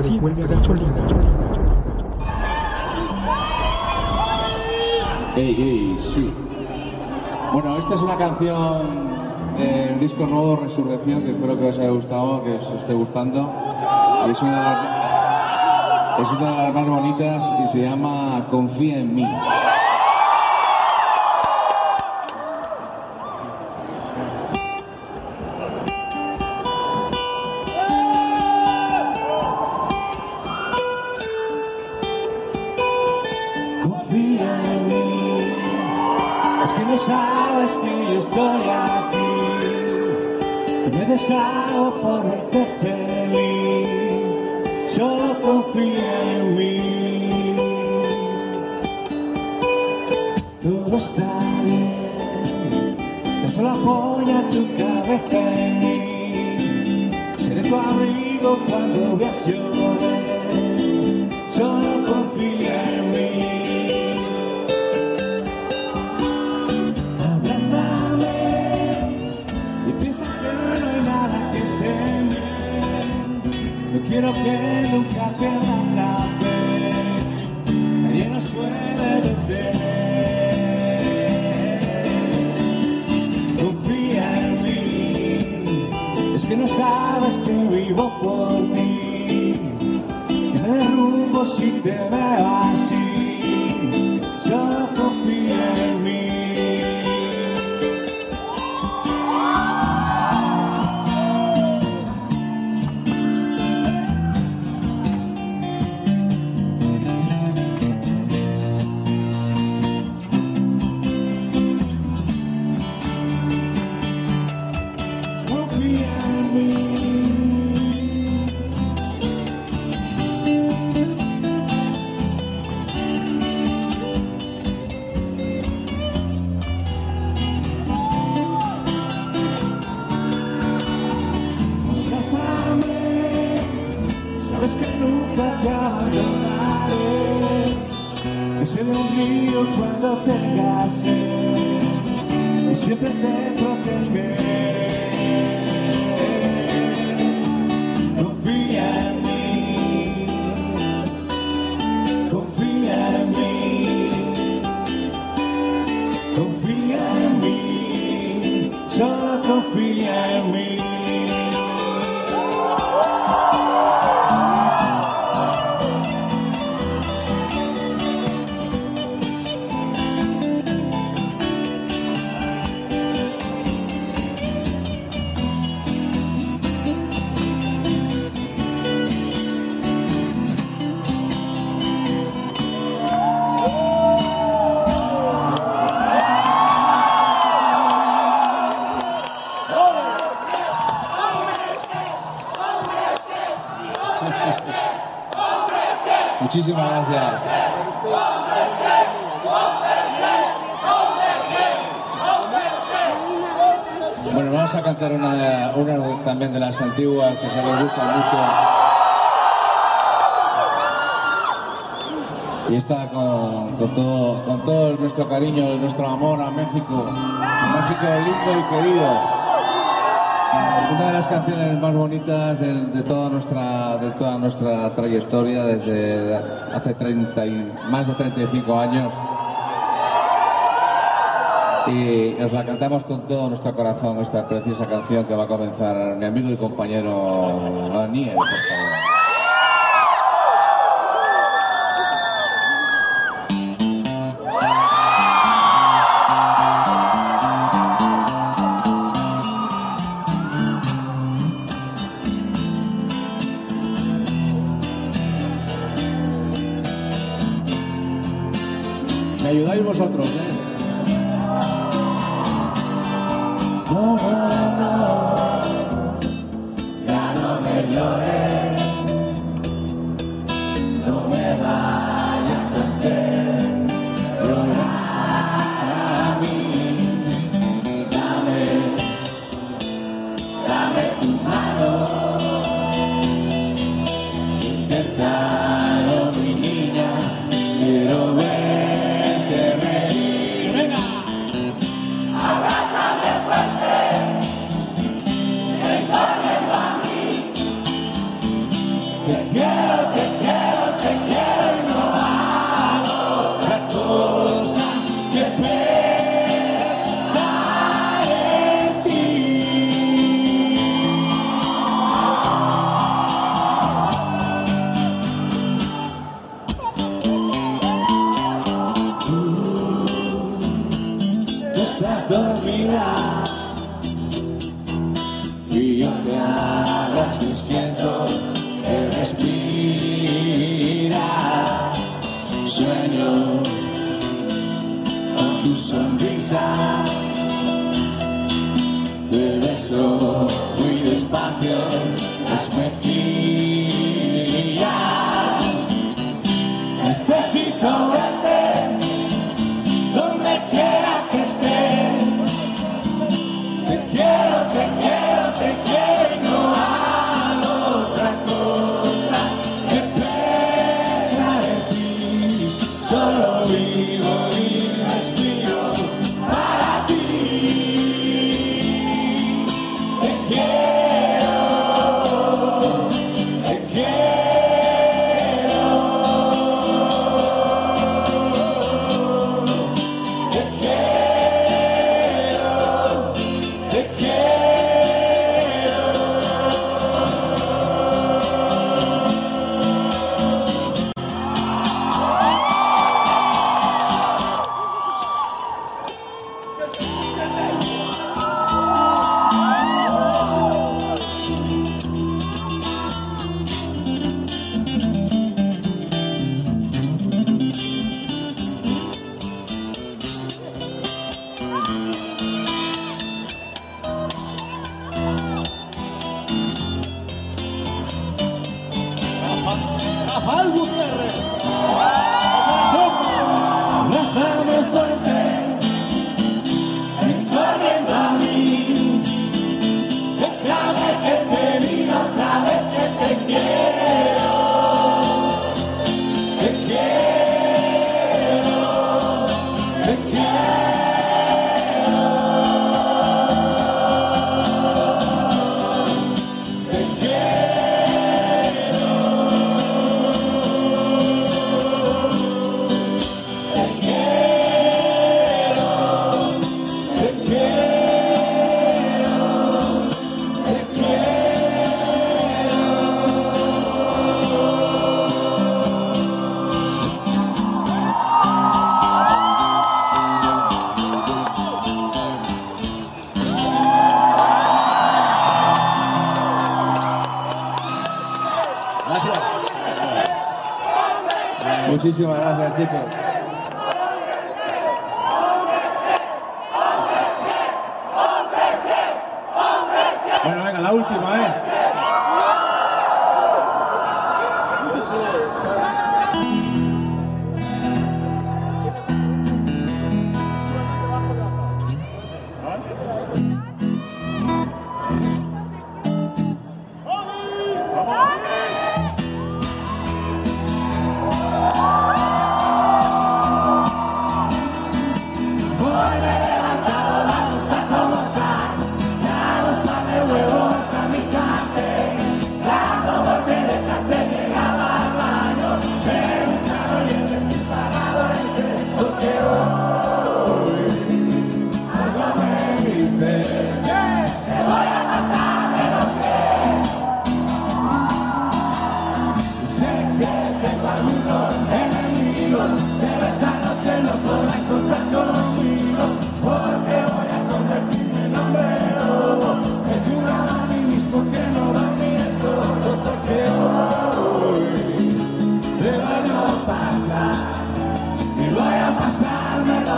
gasolina. Hey, hey, sí. Bueno, esta es una canción del disco nuevo Resurrección que espero que os haya gustado, que os esté gustando. Es una de las más bonitas y se llama Confía en mí. Solo confía en mí. Todo está bien, solo apoya tu cabeza en mí. Seré tu abrigo cuando veas llover, solo confía en mí. Piensa que no hay nada que temer. No quiero que nunca pierdas la fe. Nadie nos puede detener. Confía en mí. Es que no sabes que vivo por ti. Que me derrumbo si te veo siempre te protegeré. Muchísimas gracias. Bueno, vamos a cantar una, una también de las antiguas que se nos gustan mucho. Y está con, todo, con todo nuestro cariño nuestro amor a México. México lindo y querido. Una de las canciones más bonitas de, toda nuestra de toda nuestra trayectoria desde hace 30 y, más de 35 años. Y os la cantamos con todo nuestro corazón, esta preciosa canción que va a comenzar mi amigo y compañero Daniel, por favor. No, despacio, muy despacio, las mejillas. Necesito. 我最喜欢的是这个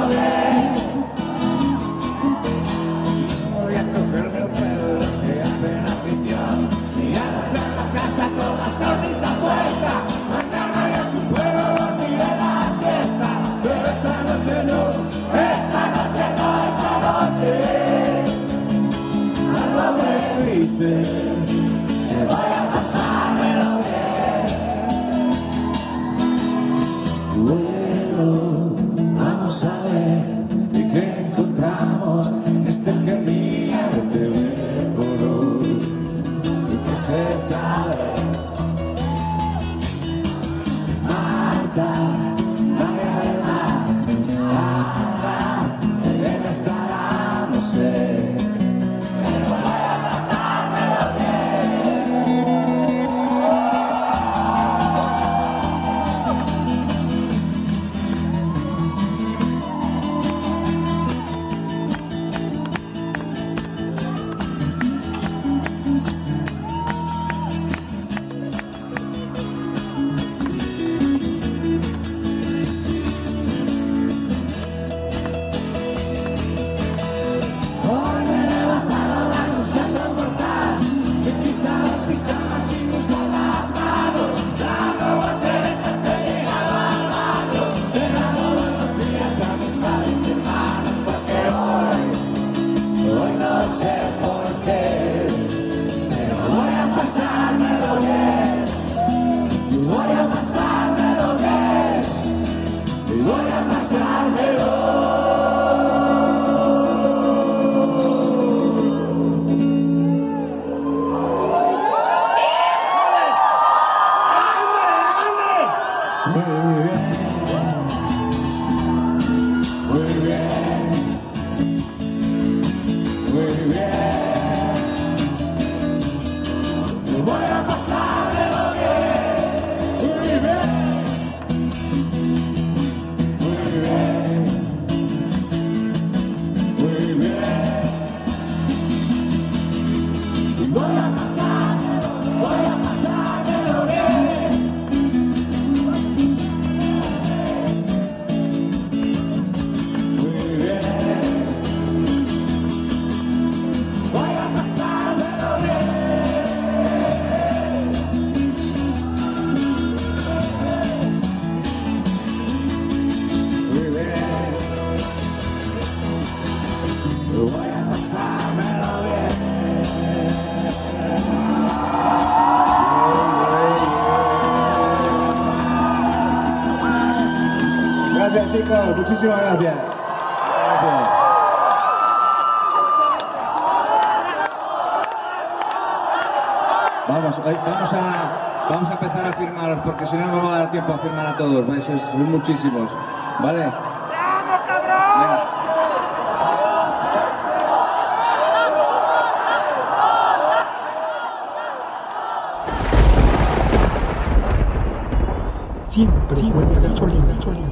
Amen. Voy a pasar. Chicos. Muchísimas gracias. Gracias. Vamos, vamos a, vamos a empezar a firmaros porque si no no va a dar tiempo a firmar a todos. ¿vais? Sois muchísimos. ¿Vale? Venga. Siempre gasolina, gasolina.